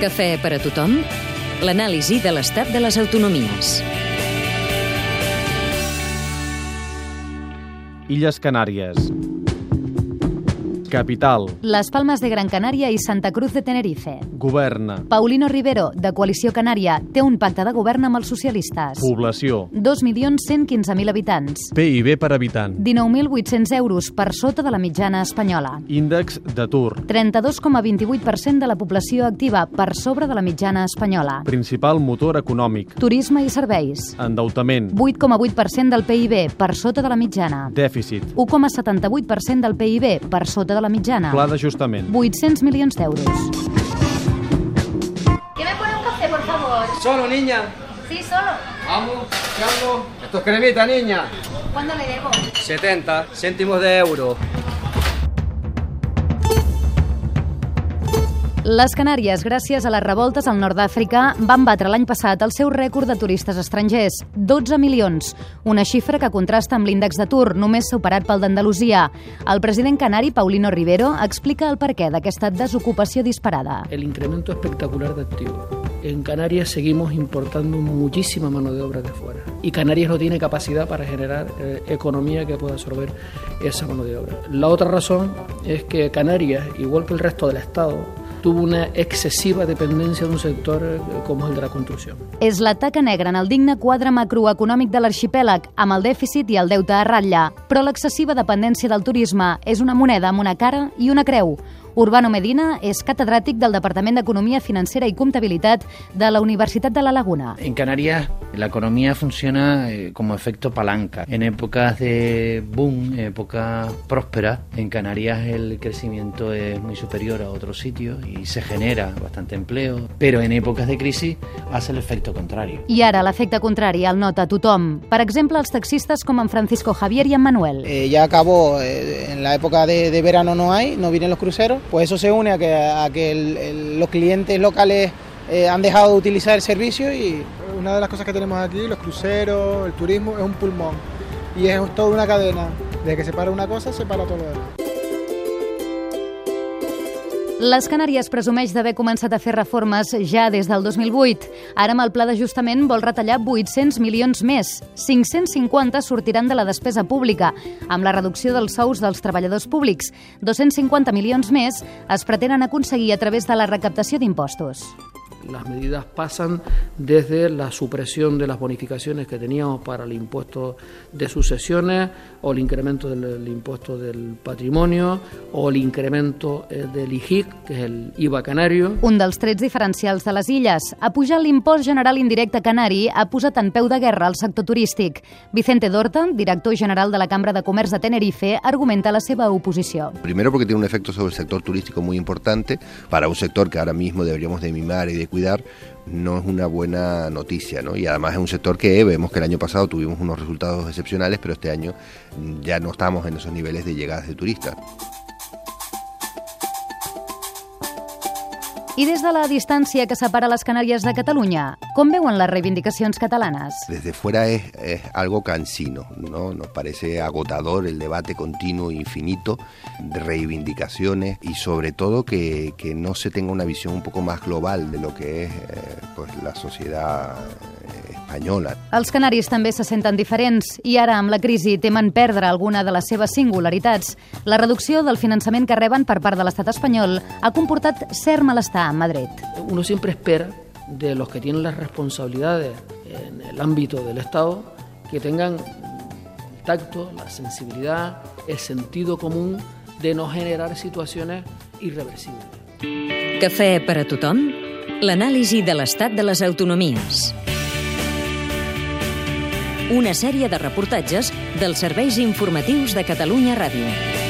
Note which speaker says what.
Speaker 1: Cafè per a tothom, l'anàlisi de l'estat de les autonomies.
Speaker 2: Illes Canàries. Capital.
Speaker 3: Les Palmes de Gran Canària i Santa Cruz de Tenerife.
Speaker 2: Governa.
Speaker 3: Paulino Rivero, de Coalició Canària, té un pacte de govern amb els socialistes.
Speaker 2: Població.
Speaker 3: 2.115.000 habitants.
Speaker 2: PIB per habitant.
Speaker 3: 19.800 euros per sota de la mitjana espanyola.
Speaker 2: Índex d'atur.
Speaker 3: 32,28% de la població activa per sobre de la mitjana espanyola.
Speaker 2: Principal motor econòmic.
Speaker 3: Turisme i serveis.
Speaker 2: Endeutament.
Speaker 3: 8,8% del PIB per sota de la mitjana.
Speaker 2: Dèficit.
Speaker 3: 1,78% del PIB per sota de la mitjana.
Speaker 2: Pla d'ajustament.
Speaker 3: 800 milions d'euros.
Speaker 4: ¿Qué me pone un café, por favor?
Speaker 5: Solo, niña.
Speaker 4: Sí, solo.
Speaker 5: Vamos, Carlos. Esto es cremita, niña.
Speaker 4: ¿Cuándo le debo?
Speaker 5: 70 céntimos de euro.
Speaker 3: Les Canàries, gràcies a les revoltes al nord d'Àfrica, van batre l'any passat el seu rècord de turistes estrangers, 12 milions, una xifra que contrasta amb l'índex d'atur, només superat pel d'Andalusia. El president canari, Paulino Rivero, explica el perquè d'aquesta desocupació disparada.
Speaker 6: el incremento espectacular de activos. En Canarias seguimos importando muchísima mano de obra de fuera y Canarias no tiene capacidad para generar eh, economía que pueda absorber esa mano de obra. La otra razón es que Canarias, igual que el resto del Estado, tuvo una excesiva dependencia de un sector eh, como el de la construcción.
Speaker 3: És la taca negra en el digne quadre macroeconòmic de l'arxipèlag, amb el dèficit i el deute a ratlla. Però l'excessiva dependència del turisme és una moneda amb una cara i una creu. Urbano Medina és catedràtic del Departament d'Economia Financera i Comptabilitat de la Universitat de la Laguna.
Speaker 7: En Canarias la economía funciona eh, como efecto palanca. En épocas de boom, épocas prósperas, en Canarias el crecimiento es muy superior a otros sitios y se genera bastante empleo, pero en épocas de crisis hace el efecto contrario.
Speaker 3: I ara l'efecte contrari el nota tothom. Per exemple, els taxistes com en Francisco Javier i en Manuel.
Speaker 8: Eh, ya acabó, eh, en la época de, de verano no hay, no vienen los cruceros, pues eso se une a que, a que el- el- los clientes locales eh, han dejado de utilizar el servicio y
Speaker 9: Una de las cosas que tenemos aquí, los cruceros, el turismo, es un pulmón. Y es toda una cadena. Desde que se para una cosa, se para todo lo demás.
Speaker 3: Les Canàries presumeix d'haver començat a fer reformes ja des del 2008. Ara amb el pla d'ajustament vol retallar 800 milions més. 550 sortiran de la despesa pública, amb la reducció dels sous dels treballadors públics. 250 milions més es pretenen aconseguir a través de la recaptació d'impostos.
Speaker 6: Las medidas pasan desde la supresión de las bonificaciones que teníamos para el impuesto de sucesiones o el incremento del, impuesto del patrimonio o el incremento eh, del IGIC, que es el IVA canario.
Speaker 3: Un dels trets diferencials de les illes, a pujar l'impost general indirecte canari, ha posat en peu de guerra el sector turístic. Vicente Dorta, director general de la Cambra de Comerç de Tenerife, argumenta la seva oposició.
Speaker 10: Primero porque tiene un efecto sobre el sector turístico muy importante, para un sector que ahora mismo deberíamos de mimar y de cuidar, no es una buena noticia, ¿no? Y además es un sector que vemos que el año pasado tuvimos unos resultados excepcionales, pero este año ya no estamos en esos niveles de llegadas de turistas.
Speaker 3: I des de la distància que separa les Canàries de Catalunya, com veuen les reivindicacions catalanes?
Speaker 10: Desde fuera es, es algo cansino, ¿no? Nos parece agotador el debate continuo e infinito de reivindicaciones y sobre todo que, que no se tenga una visión un poco más global de lo que es eh, pues la sociedad eh, espanyola.
Speaker 3: Els canaris també se senten diferents i ara, amb la crisi, temen perdre alguna de les seves singularitats. La reducció del finançament que reben per part de l'estat espanyol ha comportat cert malestar a Madrid.
Speaker 6: Uno siempre espera de los que tienen las responsabilidades en el ámbito del Estado que tengan el tacto, la sensibilidad, el sentido común de no generar situaciones irreversibles.
Speaker 1: Cafè per a tothom, l'anàlisi de l'estat de les autonomies. Una sèrie de reportatges dels serveis informatius de Catalunya Ràdio.